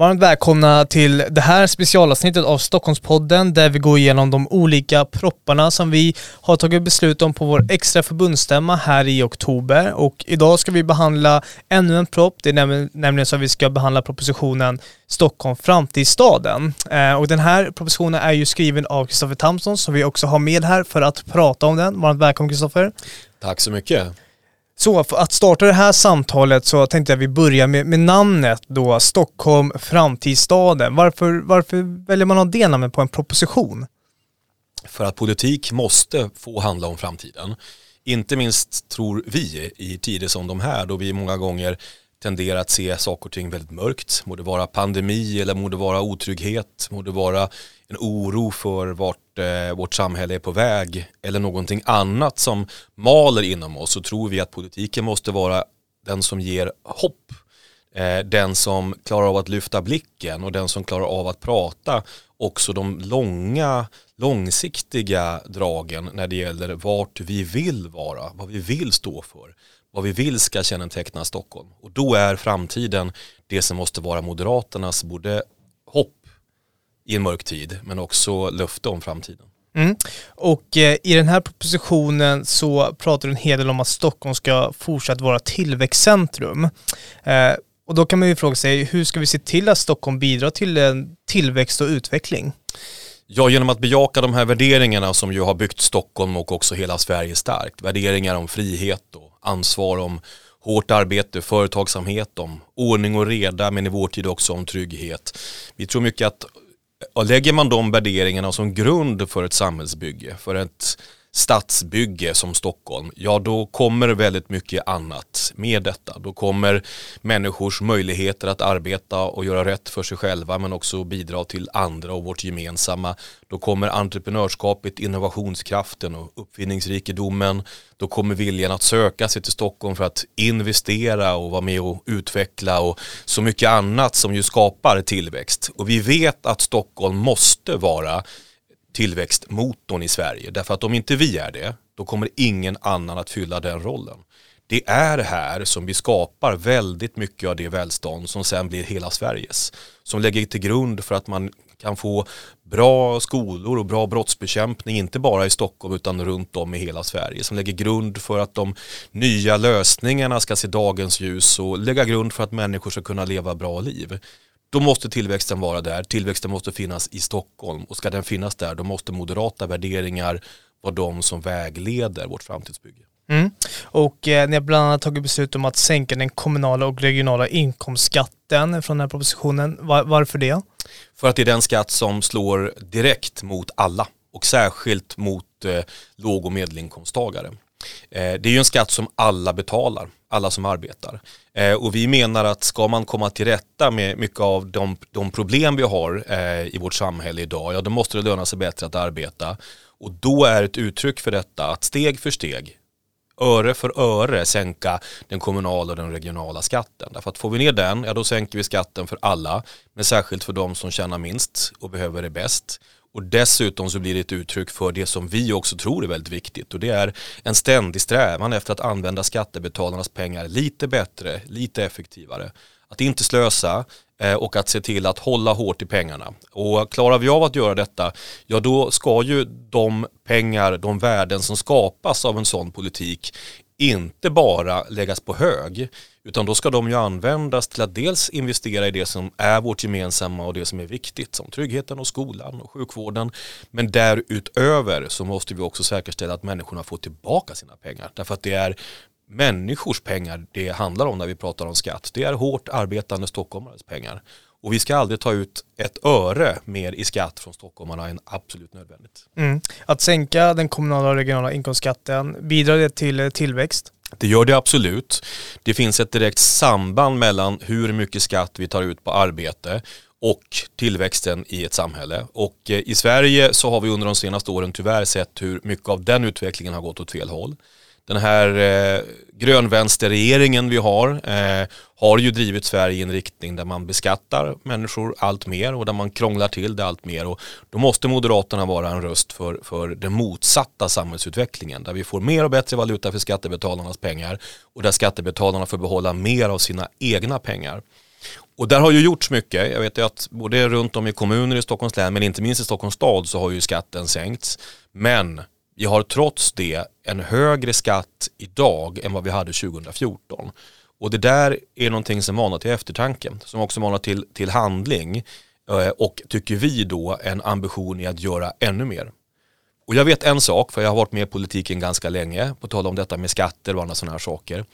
Varmt välkomna till det här specialavsnittet av Stockholmspodden där vi går igenom de olika propparna som vi har tagit beslut om på vår extra förbundsstämma här i oktober. Och idag ska vi behandla ännu en propp. Det är nämligen, nämligen så att vi ska behandla propositionen Stockholm framtidsstaden. Eh, och den här propositionen är ju skriven av Kristoffer Tamsson som vi också har med här för att prata om den. Varmt välkommen Kristoffer. Tack så mycket. Så för att starta det här samtalet så tänkte jag att vi börjar med, med namnet då, Stockholm framtidsstaden. Varför, varför väljer man att ha det namnet på en proposition? För att politik måste få handla om framtiden. Inte minst tror vi i tider som de här då vi många gånger tenderar att se saker och ting väldigt mörkt. Må det vara pandemi eller må det vara otrygghet, må det vara en oro för vart eh, vårt samhälle är på väg eller någonting annat som maler inom oss så tror vi att politiken måste vara den som ger hopp. Eh, den som klarar av att lyfta blicken och den som klarar av att prata också de långa, långsiktiga dragen när det gäller vart vi vill vara, vad vi vill stå för vad vi vill ska känneteckna Stockholm. Och då är framtiden det som måste vara Moderaternas både i en mörk tid men också löfte om framtiden. Mm. Och eh, i den här propositionen så pratar du en hel del om att Stockholm ska fortsätta vara tillväxtcentrum. Eh, och då kan man ju fråga sig, hur ska vi se till att Stockholm bidrar till en tillväxt och utveckling? Ja, genom att bejaka de här värderingarna som ju har byggt Stockholm och också hela Sverige starkt. Värderingar om frihet och ansvar, om hårt arbete, företagsamhet, om ordning och reda men i vår tid också om trygghet. Vi tror mycket att lägger man de värderingarna som grund för ett samhällsbygge, för ett stadsbygge som Stockholm, ja då kommer väldigt mycket annat med detta. Då kommer människors möjligheter att arbeta och göra rätt för sig själva men också bidra till andra och vårt gemensamma. Då kommer entreprenörskapet, innovationskraften och uppfinningsrikedomen. Då kommer viljan att söka sig till Stockholm för att investera och vara med och utveckla och så mycket annat som ju skapar tillväxt. Och vi vet att Stockholm måste vara tillväxtmotorn i Sverige. Därför att om inte vi är det, då kommer ingen annan att fylla den rollen. Det är här som vi skapar väldigt mycket av det välstånd som sen blir hela Sveriges. Som lägger till grund för att man kan få bra skolor och bra brottsbekämpning, inte bara i Stockholm utan runt om i hela Sverige. Som lägger grund för att de nya lösningarna ska se dagens ljus och lägga grund för att människor ska kunna leva bra liv då måste tillväxten vara där. Tillväxten måste finnas i Stockholm och ska den finnas där då måste moderata värderingar vara de som vägleder vårt framtidsbygge. Mm. Och eh, ni har bland annat tagit beslut om att sänka den kommunala och regionala inkomstskatten från den här propositionen. Var, varför det? För att det är den skatt som slår direkt mot alla och särskilt mot eh, låg och medelinkomsttagare. Eh, det är ju en skatt som alla betalar, alla som arbetar. Eh, och vi menar att ska man komma till rätta med mycket av de, de problem vi har eh, i vårt samhälle idag, ja då måste det löna sig bättre att arbeta. Och då är ett uttryck för detta att steg för steg, öre för öre sänka den kommunala och den regionala skatten. Därför att får vi ner den, ja då sänker vi skatten för alla, men särskilt för de som tjänar minst och behöver det bäst. Och dessutom så blir det ett uttryck för det som vi också tror är väldigt viktigt och det är en ständig strävan efter att använda skattebetalarnas pengar lite bättre, lite effektivare. Att inte slösa eh, och att se till att hålla hårt i pengarna. Och klarar vi av att göra detta, ja då ska ju de pengar, de värden som skapas av en sån politik inte bara läggas på hög utan då ska de ju användas till att dels investera i det som är vårt gemensamma och det som är viktigt som tryggheten och skolan och sjukvården. Men därutöver så måste vi också säkerställa att människorna får tillbaka sina pengar. Därför att det är människors pengar det handlar om när vi pratar om skatt. Det är hårt arbetande stockholmares pengar. Och vi ska aldrig ta ut ett öre mer i skatt från stockholmarna än absolut nödvändigt. Mm. Att sänka den kommunala och regionala inkomstskatten, bidrar det till tillväxt? Det gör det absolut. Det finns ett direkt samband mellan hur mycket skatt vi tar ut på arbete och tillväxten i ett samhälle. Och eh, i Sverige så har vi under de senaste åren tyvärr sett hur mycket av den utvecklingen har gått åt fel håll. Den här eh, grönvänsterregeringen vi har eh, har ju drivit Sverige i en riktning där man beskattar människor allt mer och där man krånglar till det allt mer. Och då måste Moderaterna vara en röst för, för den motsatta samhällsutvecklingen där vi får mer och bättre valuta för skattebetalarnas pengar och där skattebetalarna får behålla mer av sina egna pengar. Och där har ju gjorts mycket. Jag vet ju att både runt om i kommuner i Stockholms län men inte minst i Stockholms stad så har ju skatten sänkts. Men vi har trots det en högre skatt idag än vad vi hade 2014. Och det där är någonting som manar till eftertanke, som också manar till, till handling eh, och tycker vi då en ambition i att göra ännu mer. Och jag vet en sak, för jag har varit med i politiken ganska länge, på tal om detta med skatter och andra sådana här saker.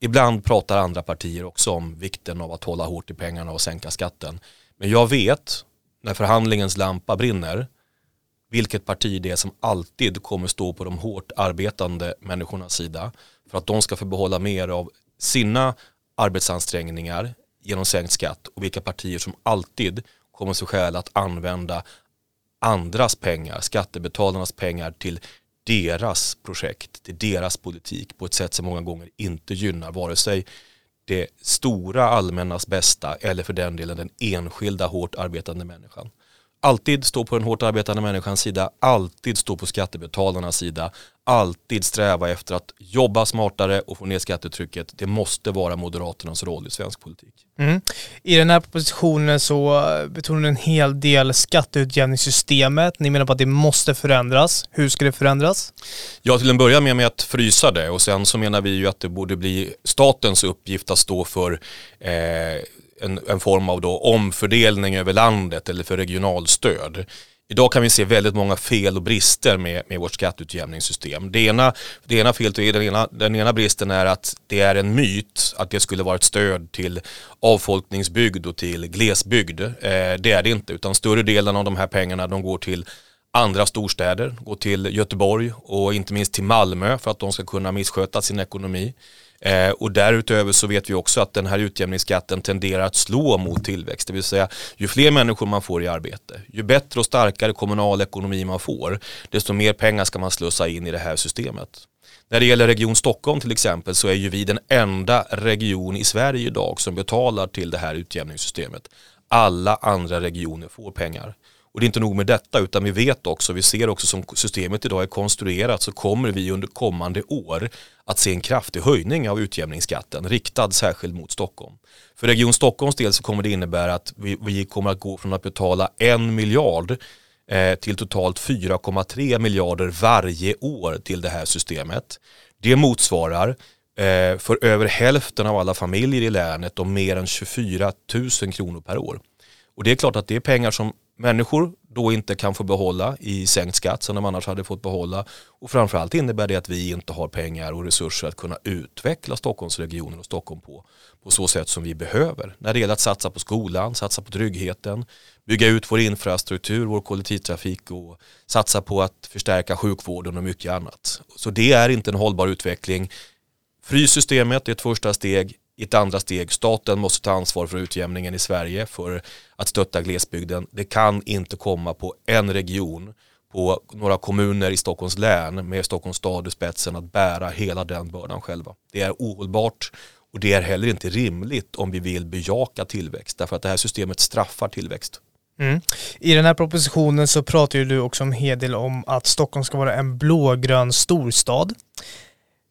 Ibland pratar andra partier också om vikten av att hålla hårt i pengarna och sänka skatten. Men jag vet, när förhandlingens lampa brinner, vilket parti det är som alltid kommer stå på de hårt arbetande människornas sida för att de ska få behålla mer av sina arbetsansträngningar genom sänkt skatt och vilka partier som alltid kommer sig skäl att använda andras pengar, skattebetalarnas pengar till deras projekt, till deras politik på ett sätt som många gånger inte gynnar vare sig det stora allmännas bästa eller för den delen den enskilda hårt arbetande människan alltid stå på den hårt arbetande människans sida, alltid stå på skattebetalarnas sida, alltid sträva efter att jobba smartare och få ner skattetrycket. Det måste vara Moderaternas roll i svensk politik. Mm. I den här propositionen så betonar ni en hel del skatteutjämningssystemet. Ni menar på att det måste förändras. Hur ska det förändras? Ja, till en början med, med att frysa det och sen så menar vi ju att det borde bli statens uppgift att stå för eh, en, en form av då omfördelning över landet eller för regionalstöd. Idag kan vi se väldigt många fel och brister med, med vårt skatteutjämningssystem. Det ena, det ena felet är den ena, den ena bristen är att det är en myt att det skulle vara ett stöd till avfolkningsbygd och till glesbygd. Eh, det är det inte, utan större delen av de här pengarna de går till andra storstäder, går till Göteborg och inte minst till Malmö för att de ska kunna missköta sin ekonomi. Eh, och därutöver så vet vi också att den här utjämningsskatten tenderar att slå mot tillväxt. Det vill säga ju fler människor man får i arbete, ju bättre och starkare kommunal ekonomi man får, desto mer pengar ska man slussa in i det här systemet. När det gäller Region Stockholm till exempel så är ju vi den enda region i Sverige idag som betalar till det här utjämningssystemet. Alla andra regioner får pengar. Och det är inte nog med detta utan vi vet också, vi ser också som systemet idag är konstruerat så kommer vi under kommande år att se en kraftig höjning av utjämningsskatten riktad särskilt mot Stockholm. För Region Stockholms del så kommer det innebära att vi, vi kommer att gå från att betala en miljard eh, till totalt 4,3 miljarder varje år till det här systemet. Det motsvarar eh, för över hälften av alla familjer i länet och mer än 24 000 kronor per år. Och det är klart att det är pengar som människor då inte kan få behålla i sänkt skatt som de annars hade fått behålla. Och framförallt innebär det att vi inte har pengar och resurser att kunna utveckla Stockholmsregionen och Stockholm på, på så sätt som vi behöver. När det gäller att satsa på skolan, satsa på tryggheten, bygga ut vår infrastruktur, vår kollektivtrafik och satsa på att förstärka sjukvården och mycket annat. Så det är inte en hållbar utveckling. Frys systemet är ett första steg, i ett andra steg, staten måste ta ansvar för utjämningen i Sverige för att stötta glesbygden. Det kan inte komma på en region, på några kommuner i Stockholms län med Stockholms stad i spetsen att bära hela den bördan själva. Det är ohållbart och det är heller inte rimligt om vi vill bejaka tillväxt därför att det här systemet straffar tillväxt. Mm. I den här propositionen så pratar ju du också en hel del om att Stockholm ska vara en blågrön storstad.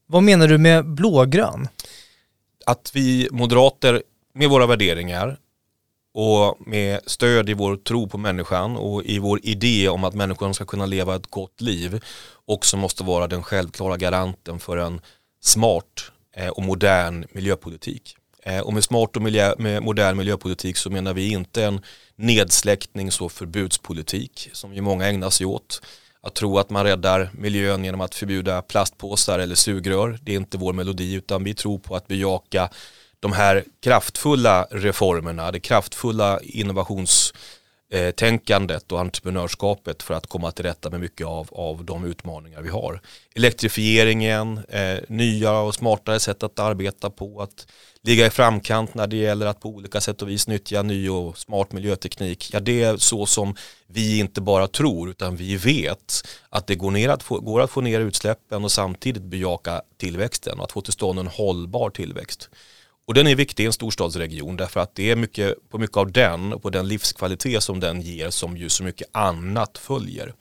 Vad menar du med blågrön? Att vi moderater med våra värderingar och med stöd i vår tro på människan och i vår idé om att människan ska kunna leva ett gott liv också måste vara den självklara garanten för en smart eh, och modern miljöpolitik. Eh, och med smart och miljö, med modern miljöpolitik så menar vi inte en nedsläcknings och förbudspolitik som ju många ägnar sig åt att tro att man räddar miljön genom att förbjuda plastpåsar eller sugrör. Det är inte vår melodi utan vi tror på att bejaka de här kraftfulla reformerna, det kraftfulla innovations Eh, tänkandet och entreprenörskapet för att komma till rätta med mycket av, av de utmaningar vi har. Elektrifieringen, eh, nya och smartare sätt att arbeta på, att ligga i framkant när det gäller att på olika sätt och vis nyttja ny och smart miljöteknik. Ja, det är så som vi inte bara tror utan vi vet att det går, ner att få, går att få ner utsläppen och samtidigt bejaka tillväxten och att få till stånd en hållbar tillväxt. Och den är viktig i en storstadsregion därför att det är mycket, på mycket av den och på den livskvalitet som den ger som ju så mycket annat följer.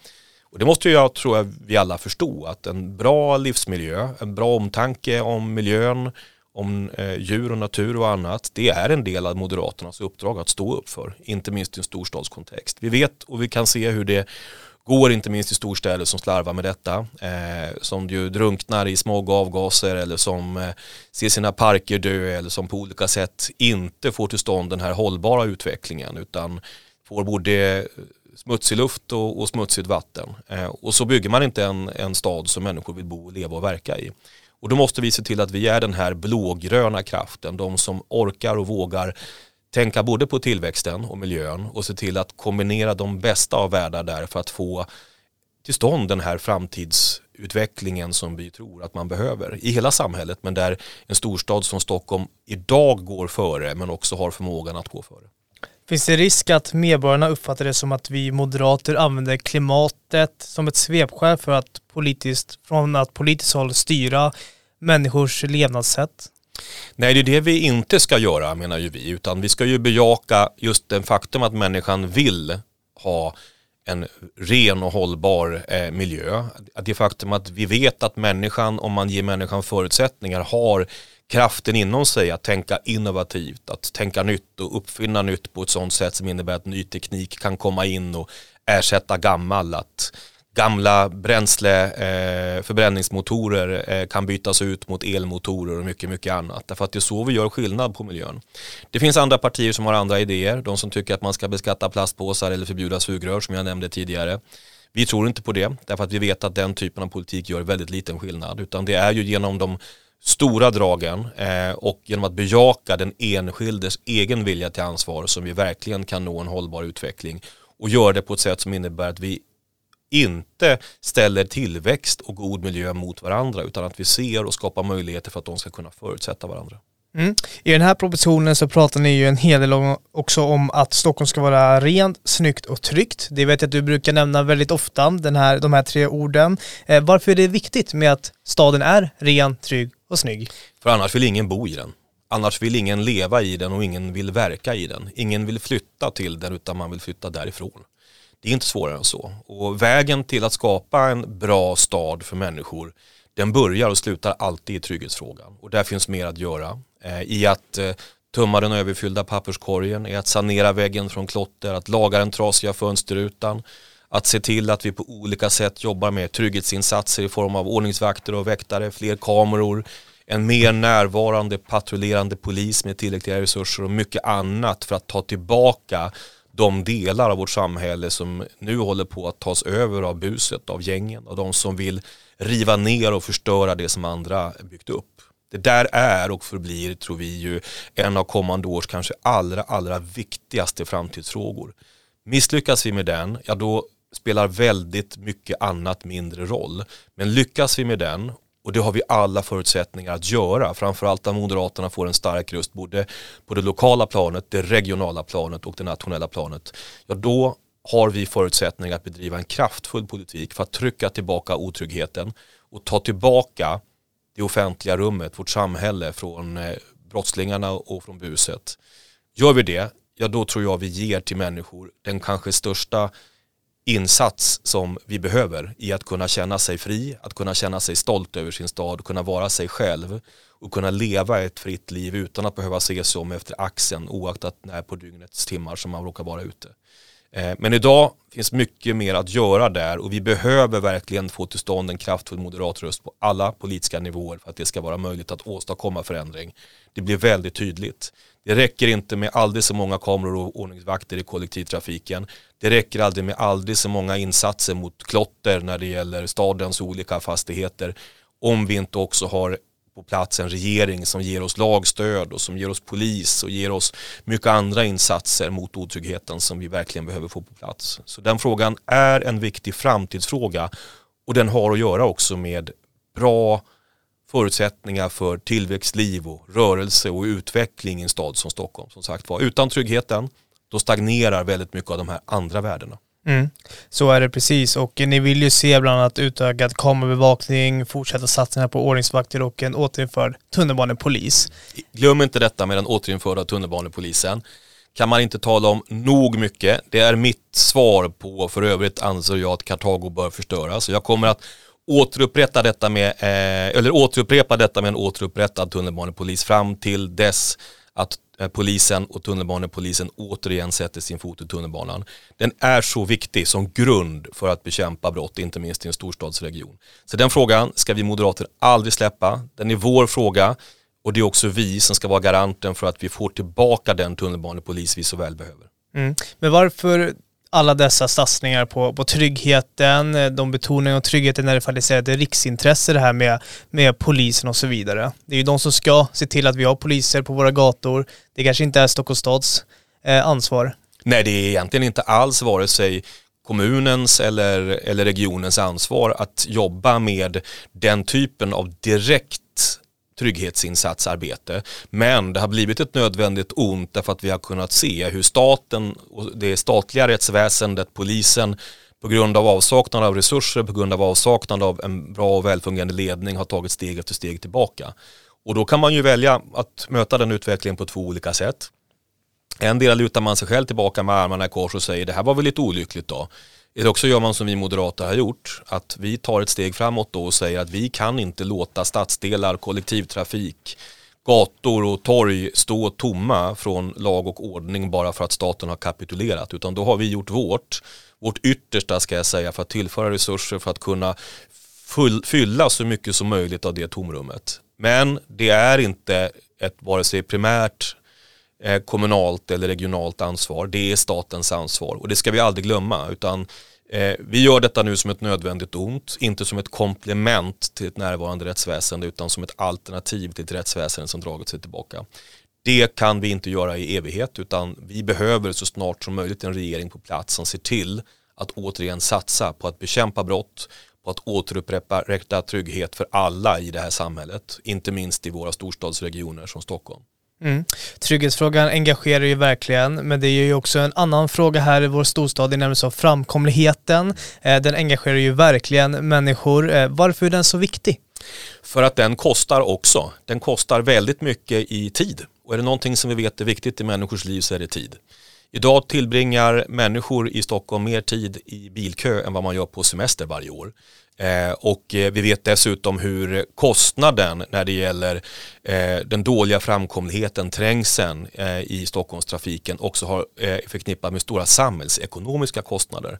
Och det måste jag tror jag vi alla förstå att en bra livsmiljö, en bra omtanke om miljön, om eh, djur och natur och annat, det är en del av Moderaternas uppdrag att stå upp för, inte minst i en storstadskontext. Vi vet och vi kan se hur det går inte minst i storstäder som slarvar med detta, eh, som ju drunknar i smog och avgaser eller som eh, ser sina parker dö eller som på olika sätt inte får till stånd den här hållbara utvecklingen utan får både smutsig luft och, och smutsigt vatten. Eh, och så bygger man inte en, en stad som människor vill bo, leva och verka i. Och då måste vi se till att vi är den här blågröna kraften, de som orkar och vågar tänka både på tillväxten och miljön och se till att kombinera de bästa av världar där för att få till stånd den här framtidsutvecklingen som vi tror att man behöver i hela samhället men där en storstad som Stockholm idag går före men också har förmågan att gå före. Finns det risk att medborgarna uppfattar det som att vi moderater använder klimatet som ett svepskäl för att politiskt, från att politiskt håll styra människors levnadssätt? Nej, det är det vi inte ska göra menar ju vi, utan vi ska ju bejaka just den faktum att människan vill ha en ren och hållbar eh, miljö. Det faktum att vi vet att människan, om man ger människan förutsättningar, har kraften inom sig att tänka innovativt, att tänka nytt och uppfinna nytt på ett sådant sätt som innebär att ny teknik kan komma in och ersätta gammal. Att gamla bränsleförbränningsmotorer eh, eh, kan bytas ut mot elmotorer och mycket, mycket annat. Därför att det är så vi gör skillnad på miljön. Det finns andra partier som har andra idéer. De som tycker att man ska beskatta plastpåsar eller förbjuda sugrör som jag nämnde tidigare. Vi tror inte på det, därför att vi vet att den typen av politik gör väldigt liten skillnad. Utan det är ju genom de stora dragen eh, och genom att bejaka den enskildes egen vilja till ansvar som vi verkligen kan nå en hållbar utveckling och göra det på ett sätt som innebär att vi inte ställer tillväxt och god miljö mot varandra utan att vi ser och skapar möjligheter för att de ska kunna förutsätta varandra. Mm. I den här propositionen så pratar ni ju en hel del om, också om att Stockholm ska vara rent, snyggt och tryggt. Det vet jag att du brukar nämna väldigt ofta, den här, de här tre orden. Eh, varför är det viktigt med att staden är ren, trygg och snygg? För annars vill ingen bo i den. Annars vill ingen leva i den och ingen vill verka i den. Ingen vill flytta till den utan man vill flytta därifrån. Det är inte svårare än så. Och vägen till att skapa en bra stad för människor den börjar och slutar alltid i trygghetsfrågan. Och där finns mer att göra. Eh, I att eh, tumma den överfyllda papperskorgen, i att sanera väggen från klotter, att laga den trasiga fönsterrutan, att se till att vi på olika sätt jobbar med trygghetsinsatser i form av ordningsvakter och väktare, fler kameror, en mer närvarande patrullerande polis med tillräckliga resurser och mycket annat för att ta tillbaka de delar av vårt samhälle som nu håller på att tas över av buset, av gängen och de som vill riva ner och förstöra det som andra byggt upp. Det där är och förblir, tror vi, ju en av kommande års kanske allra, allra viktigaste framtidsfrågor. Misslyckas vi med den, ja då spelar väldigt mycket annat mindre roll. Men lyckas vi med den och det har vi alla förutsättningar att göra. Framförallt när Moderaterna får en stark röst både på det lokala planet, det regionala planet och det nationella planet. Ja, då har vi förutsättningar att bedriva en kraftfull politik för att trycka tillbaka otryggheten och ta tillbaka det offentliga rummet, vårt samhälle från eh, brottslingarna och från buset. Gör vi det, ja då tror jag vi ger till människor den kanske största insats som vi behöver i att kunna känna sig fri, att kunna känna sig stolt över sin stad, kunna vara sig själv och kunna leva ett fritt liv utan att behöva se sig om efter axeln oaktat när på dygnets timmar som man råkar vara ute. Eh, men idag finns mycket mer att göra där och vi behöver verkligen få till stånd en kraftfull moderat röst på alla politiska nivåer för att det ska vara möjligt att åstadkomma förändring. Det blir väldigt tydligt. Det räcker inte med aldrig så många kameror och ordningsvakter i kollektivtrafiken. Det räcker aldrig med aldrig så många insatser mot klotter när det gäller stadens olika fastigheter om vi inte också har på plats en regering som ger oss lagstöd och som ger oss polis och ger oss mycket andra insatser mot otryggheten som vi verkligen behöver få på plats. Så den frågan är en viktig framtidsfråga och den har att göra också med bra förutsättningar för tillväxtliv och rörelse och utveckling i en stad som Stockholm. Som sagt var, utan tryggheten då stagnerar väldigt mycket av de här andra värdena. Mm. Så är det precis och ni vill ju se bland annat utökad kamerabevakning, fortsätta satsningar på ordningsvakter och en återinförd tunnelbanepolis. Glöm inte detta med den återinförda tunnelbanepolisen. Kan man inte tala om nog mycket. Det är mitt svar på, för övrigt anser jag att Kartago bör förstöras. Jag kommer att återupprätta detta med, eh, eller återupprepa detta med en återupprättad tunnelbanepolis fram till dess att Eh, polisen och tunnelbanepolisen återigen sätter sin fot i tunnelbanan. Den är så viktig som grund för att bekämpa brott, inte minst i en storstadsregion. Så den frågan ska vi moderater aldrig släppa. Den är vår fråga och det är också vi som ska vara garanten för att vi får tillbaka den tunnelbanepolis vi så väl behöver. Mm. Men varför alla dessa satsningar på, på tryggheten, de betonar och tryggheten när det faktiskt är ett riksintresse det här med, med polisen och så vidare. Det är ju de som ska se till att vi har poliser på våra gator. Det kanske inte är Stockholms stads eh, ansvar. Nej, det är egentligen inte alls vare sig kommunens eller, eller regionens ansvar att jobba med den typen av direkt trygghetsinsatsarbete. Men det har blivit ett nödvändigt ont därför att vi har kunnat se hur staten och det statliga rättsväsendet, polisen på grund av avsaknad av resurser, på grund av avsaknad av en bra och välfungerande ledning har tagit steg efter steg tillbaka. Och då kan man ju välja att möta den utvecklingen på två olika sätt. En del lutar man sig själv tillbaka med armarna i kors och säger det här var väl lite olyckligt då. Eller också gör man som vi moderater har gjort, att vi tar ett steg framåt då och säger att vi kan inte låta stadsdelar, kollektivtrafik, gator och torg stå tomma från lag och ordning bara för att staten har kapitulerat. Utan då har vi gjort vårt, vårt yttersta ska jag säga, för att tillföra resurser för att kunna fylla så mycket som möjligt av det tomrummet. Men det är inte ett vare sig primärt Eh, kommunalt eller regionalt ansvar. Det är statens ansvar och det ska vi aldrig glömma. Utan eh, vi gör detta nu som ett nödvändigt ont, inte som ett komplement till ett närvarande rättsväsende utan som ett alternativ till ett rättsväsende som dragit sig tillbaka. Det kan vi inte göra i evighet utan vi behöver så snart som möjligt en regering på plats som ser till att återigen satsa på att bekämpa brott, på att återupprätta trygghet för alla i det här samhället, inte minst i våra storstadsregioner som Stockholm. Mm. Trygghetsfrågan engagerar ju verkligen, men det är ju också en annan fråga här i vår storstad, det är nämligen så framkomligheten. Eh, den engagerar ju verkligen människor. Eh, varför är den så viktig? För att den kostar också. Den kostar väldigt mycket i tid. Och är det någonting som vi vet är viktigt i människors liv så är det tid. Idag tillbringar människor i Stockholm mer tid i bilkö än vad man gör på semester varje år. Eh, och eh, vi vet dessutom hur kostnaden när det gäller eh, den dåliga framkomligheten, trängseln i Stockholmstrafiken också har förknippat med stora samhällsekonomiska kostnader.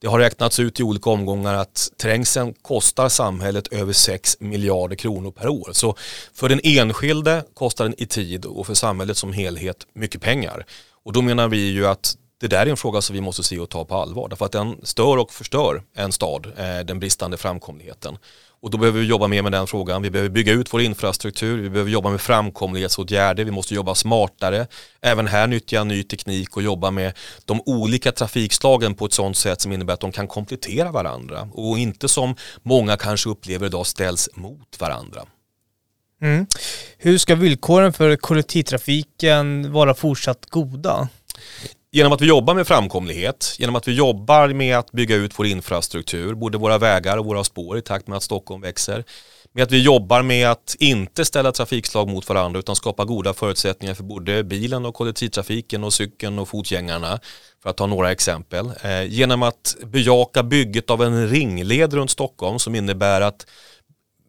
Det har räknats ut i olika omgångar att trängseln kostar samhället över 6 miljarder kronor per år. Så för den enskilde kostar den i tid och för samhället som helhet mycket pengar. Och då menar vi ju att det där är en fråga som vi måste se och ta på allvar. Därför att den stör och förstör en stad, eh, den bristande framkomligheten. Och då behöver vi jobba mer med den frågan. Vi behöver bygga ut vår infrastruktur, vi behöver jobba med framkomlighetsåtgärder, vi måste jobba smartare. Även här nyttja ny teknik och jobba med de olika trafikslagen på ett sådant sätt som innebär att de kan komplettera varandra och inte som många kanske upplever idag ställs mot varandra. Mm. Hur ska villkoren för kollektivtrafiken vara fortsatt goda? Genom att vi jobbar med framkomlighet, genom att vi jobbar med att bygga ut vår infrastruktur, både våra vägar och våra spår i takt med att Stockholm växer. Med att vi jobbar med att inte ställa trafikslag mot varandra utan skapa goda förutsättningar för både bilen och kollektivtrafiken och cykeln och fotgängarna. För att ta några exempel. Eh, genom att bejaka bygget av en ringled runt Stockholm som innebär att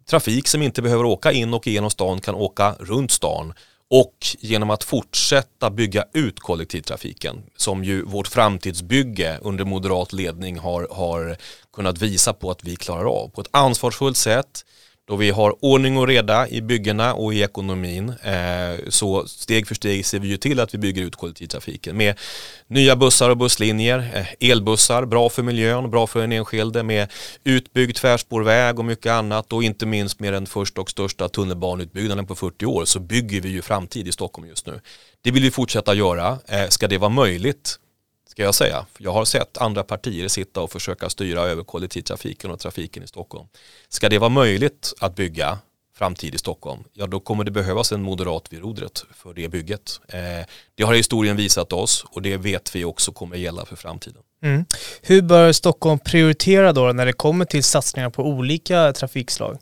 trafik som inte behöver åka in och igenom stan kan åka runt stan och genom att fortsätta bygga ut kollektivtrafiken som ju vårt framtidsbygge under moderat ledning har, har kunnat visa på att vi klarar av på ett ansvarsfullt sätt då vi har ordning och reda i byggena och i ekonomin eh, så steg för steg ser vi ju till att vi bygger ut kollektivtrafiken med nya bussar och busslinjer, eh, elbussar, bra för miljön, bra för den enskilde med utbyggd tvärspårväg och mycket annat och inte minst med den första och största tunnelbaneutbyggnaden på 40 år så bygger vi ju framtid i Stockholm just nu. Det vill vi fortsätta göra. Eh, ska det vara möjligt ska jag säga. Jag har sett andra partier sitta och försöka styra över kollektivtrafiken och trafiken i Stockholm. Ska det vara möjligt att bygga framtid i Stockholm, ja då kommer det behövas en moderat vid rodret för det bygget. Eh, det har historien visat oss och det vet vi också kommer gälla för framtiden. Mm. Hur bör Stockholm prioritera då när det kommer till satsningar på olika trafikslag?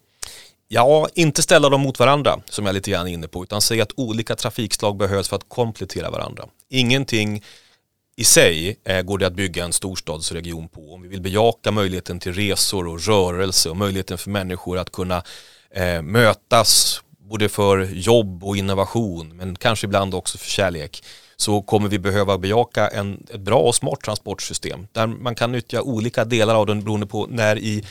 Ja, inte ställa dem mot varandra som jag är lite grann inne på utan säga att olika trafikslag behövs för att komplettera varandra. Ingenting i sig eh, går det att bygga en storstadsregion på. Om vi vill bejaka möjligheten till resor och rörelse och möjligheten för människor att kunna eh, mötas både för jobb och innovation men kanske ibland också för kärlek så kommer vi behöva bejaka en, ett bra och smart transportsystem där man kan nyttja olika delar av den beroende på när i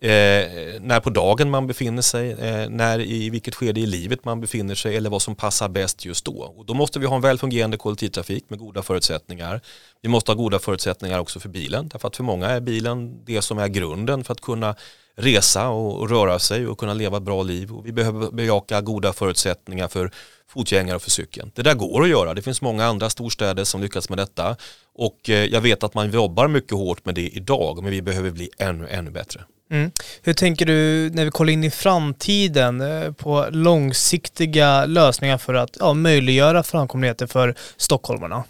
Eh, när på dagen man befinner sig, eh, när i vilket skede i livet man befinner sig eller vad som passar bäst just då. Och då måste vi ha en väl fungerande kollektivtrafik med goda förutsättningar. Vi måste ha goda förutsättningar också för bilen, därför att för många är bilen det som är grunden för att kunna resa och, och röra sig och kunna leva ett bra liv. Och vi behöver bejaka goda förutsättningar för fotgängare och för cykeln. Det där går att göra, det finns många andra storstäder som lyckas med detta. Och eh, jag vet att man jobbar mycket hårt med det idag, men vi behöver bli ännu, ännu bättre. Mm. Hur tänker du när vi kollar in i framtiden eh, på långsiktiga lösningar för att ja, möjliggöra framkomligheten för stockholmarna?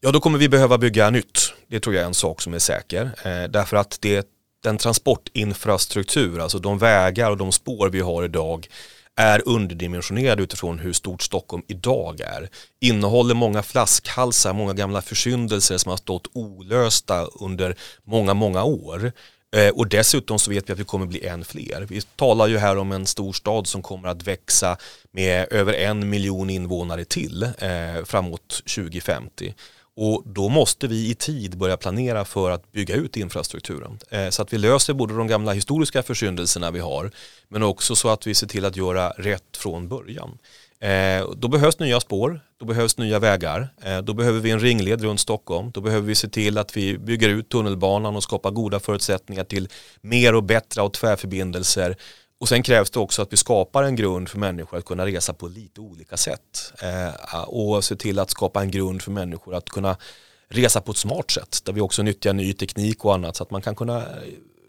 Ja, då kommer vi behöva bygga nytt. Det tror jag är en sak som är säker. Eh, därför att det, den transportinfrastruktur, alltså de vägar och de spår vi har idag är underdimensionerad utifrån hur stort Stockholm idag är. Innehåller många flaskhalsar, många gamla försyndelser som har stått olösta under många, många år. Eh, och dessutom så vet vi att vi kommer bli än fler. Vi talar ju här om en storstad som kommer att växa med över en miljon invånare till eh, framåt 2050. Och då måste vi i tid börja planera för att bygga ut infrastrukturen. Eh, så att vi löser både de gamla historiska försyndelserna vi har men också så att vi ser till att göra rätt från början. Eh, då behövs nya spår, då behövs nya vägar, eh, då behöver vi en ringled runt Stockholm, då behöver vi se till att vi bygger ut tunnelbanan och skapar goda förutsättningar till mer och bättre och tvärförbindelser. Och sen krävs det också att vi skapar en grund för människor att kunna resa på lite olika sätt. Eh, och se till att skapa en grund för människor att kunna resa på ett smart sätt där vi också nyttjar ny teknik och annat så att man kan kunna eh,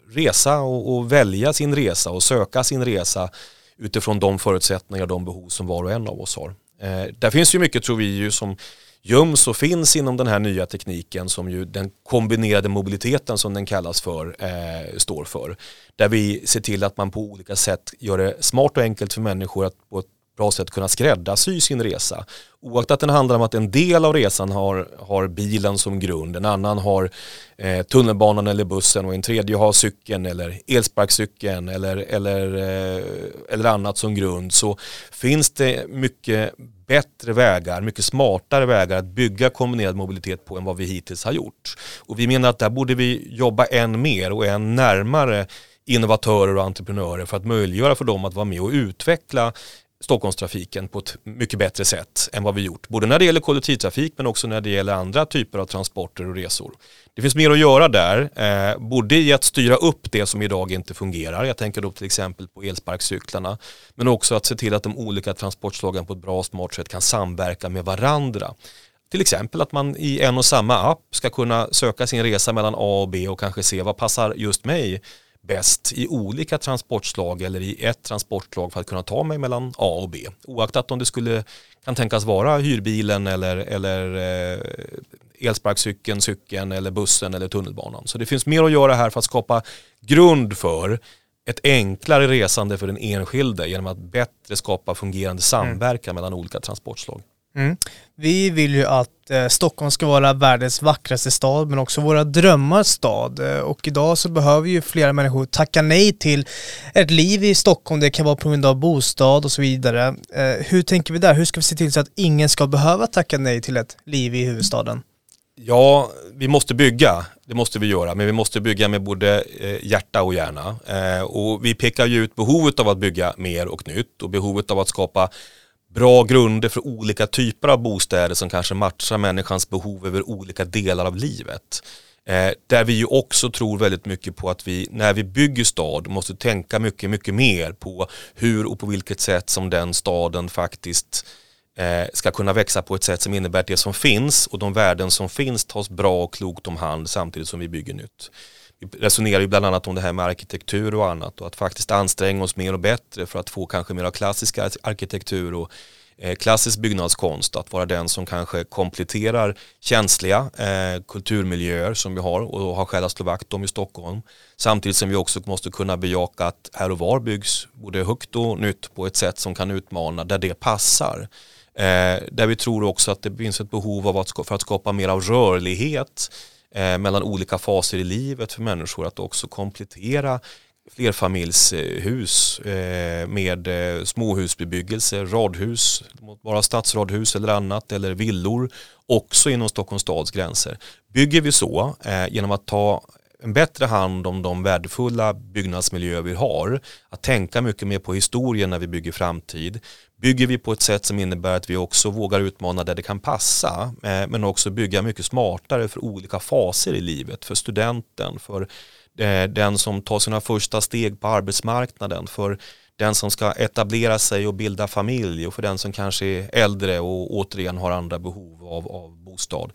resa och, och välja sin resa och söka sin resa utifrån de förutsättningar och de behov som var och en av oss har. Eh, där finns ju mycket tror vi ju som göms och finns inom den här nya tekniken som ju den kombinerade mobiliteten som den kallas för eh, står för. Där vi ser till att man på olika sätt gör det smart och enkelt för människor att på ett bra sätt kunna skräddarsy sin resa. Oaktat den handlar om att en del av resan har, har bilen som grund, en annan har eh, tunnelbanan eller bussen och en tredje har cykeln eller elsparkcykeln eller, eller, eh, eller annat som grund så finns det mycket bättre vägar, mycket smartare vägar att bygga kombinerad mobilitet på än vad vi hittills har gjort. Och vi menar att där borde vi jobba än mer och än närmare innovatörer och entreprenörer för att möjliggöra för dem att vara med och utveckla Stockholmstrafiken på ett mycket bättre sätt än vad vi gjort. Både när det gäller kollektivtrafik men också när det gäller andra typer av transporter och resor. Det finns mer att göra där, eh, både i att styra upp det som idag inte fungerar, jag tänker då till exempel på elsparkcyklarna, men också att se till att de olika transportslagen på ett bra och smart sätt kan samverka med varandra. Till exempel att man i en och samma app ska kunna söka sin resa mellan A och B och kanske se vad passar just mig bäst i olika transportslag eller i ett transportslag för att kunna ta mig mellan A och B. Oaktat om det skulle kan tänkas vara hyrbilen eller, eller eh, elsparkcykeln, cykeln eller bussen eller tunnelbanan. Så det finns mer att göra här för att skapa grund för ett enklare resande för den enskilde genom att bättre skapa fungerande samverkan mm. mellan olika transportslag. Mm. Vi vill ju att eh, Stockholm ska vara världens vackraste stad men också våra drömmars stad. Eh, och idag så behöver ju flera människor tacka nej till ett liv i Stockholm. Det kan vara på grund av bostad och så vidare. Eh, hur tänker vi där? Hur ska vi se till så att ingen ska behöva tacka nej till ett liv i huvudstaden? Ja, vi måste bygga, det måste vi göra, men vi måste bygga med både eh, hjärta och hjärna. Eh, och vi pekar ju ut behovet av att bygga mer och nytt och behovet av att skapa bra grunder för olika typer av bostäder som kanske matchar människans behov över olika delar av livet. Eh, där vi ju också tror väldigt mycket på att vi när vi bygger stad måste tänka mycket, mycket mer på hur och på vilket sätt som den staden faktiskt eh, ska kunna växa på ett sätt som innebär att det som finns och de värden som finns tas bra och klokt om hand samtidigt som vi bygger nytt vi resonerar ju bland annat om det här med arkitektur och annat och att faktiskt anstränga oss mer och bättre för att få kanske mer av klassisk arkitektur och eh, klassisk byggnadskonst, att vara den som kanske kompletterar känsliga eh, kulturmiljöer som vi har och har skäl att slå vakt om i Stockholm. Samtidigt som vi också måste kunna bejaka att här och var byggs både högt och nytt på ett sätt som kan utmana där det passar. Eh, där vi tror också att det finns ett behov av att, för att skapa mer av rörlighet eh, mellan olika faser i livet för människor att också komplettera flerfamiljshus eh, med eh, småhusbebyggelse, radhus, bara stadsradhus eller annat eller villor också inom Stockholms stads gränser. Bygger vi så eh, genom att ta en bättre hand om de värdefulla byggnadsmiljöer vi har, att tänka mycket mer på historien när vi bygger framtid, bygger vi på ett sätt som innebär att vi också vågar utmana där det kan passa, eh, men också bygga mycket smartare för olika faser i livet, för studenten, för eh, den som tar sina första steg på arbetsmarknaden, för den som ska etablera sig och bilda familj och för den som kanske är äldre och återigen har andra behov av, av bostad.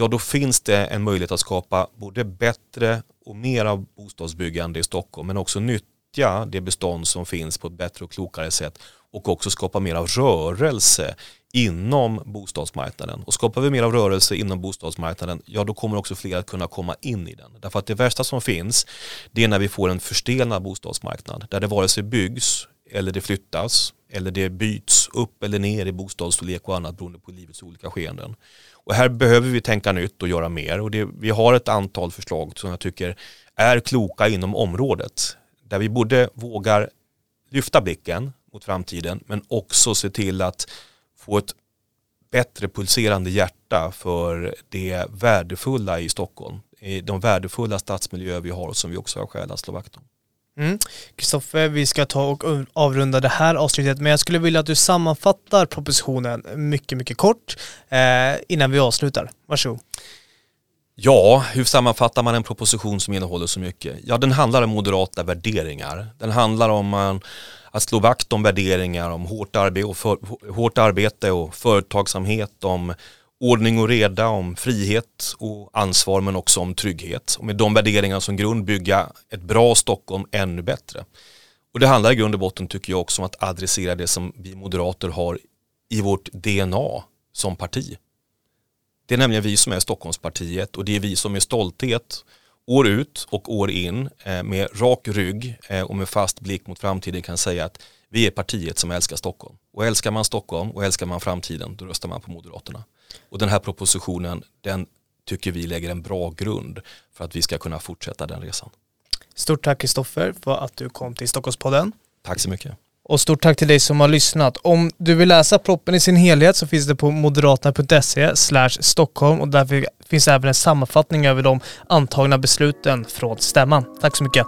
Ja, då finns det en möjlighet att skapa både bättre och mer av bostadsbyggande i Stockholm men också nyttja det bestånd som finns på ett bättre och klokare sätt och också skapa mer av rörelse inom bostadsmarknaden. Och skapar vi mer av rörelse inom bostadsmarknaden, ja då kommer också fler att kunna komma in i den. Därför att det värsta som finns, det är när vi får en förstelnad bostadsmarknad, där det vare sig byggs eller det flyttas eller det byts upp eller ner i bostadsstorlek och annat beroende på livets olika skeenden. Och här behöver vi tänka nytt och göra mer och det, vi har ett antal förslag som jag tycker är kloka inom området. Där vi både vågar lyfta blicken mot framtiden men också se till att få ett bättre pulserande hjärta för det värdefulla i Stockholm. De värdefulla stadsmiljöer vi har som vi också har skäl att slå vakt om. Mm. Kristoffer, mm. vi ska ta och avrunda det här avsnittet, men jag skulle vilja att du sammanfattar propositionen mycket, mycket kort eh, innan vi avslutar. Varsågod. Ja, hur sammanfattar man en proposition som innehåller så mycket? Ja, den handlar om moderata värderingar. Den handlar om man att slå vakt om värderingar om hårt, arbe och för, hårt arbete och företagsamhet, om ordning och reda, om frihet och ansvar men också om trygghet. Och med de värderingarna som grund bygga ett bra Stockholm ännu bättre. Och det handlar i grund och botten tycker jag också om att adressera det som vi moderater har i vårt DNA som parti. Det är nämligen vi som är Stockholmspartiet och det är vi som är stolthet år ut och år in eh, med rak rygg eh, och med fast blick mot framtiden kan säga att vi är partiet som älskar Stockholm. Och älskar man Stockholm och älskar man framtiden då röstar man på Moderaterna. Och den här propositionen den tycker vi lägger en bra grund för att vi ska kunna fortsätta den resan. Stort tack Kristoffer för att du kom till Stockholmspodden. Tack så mycket. Och stort tack till dig som har lyssnat. Om du vill läsa proppen i sin helhet så finns det på moderaterna.se Stockholm och där finns även en sammanfattning över de antagna besluten från stämman. Tack så mycket.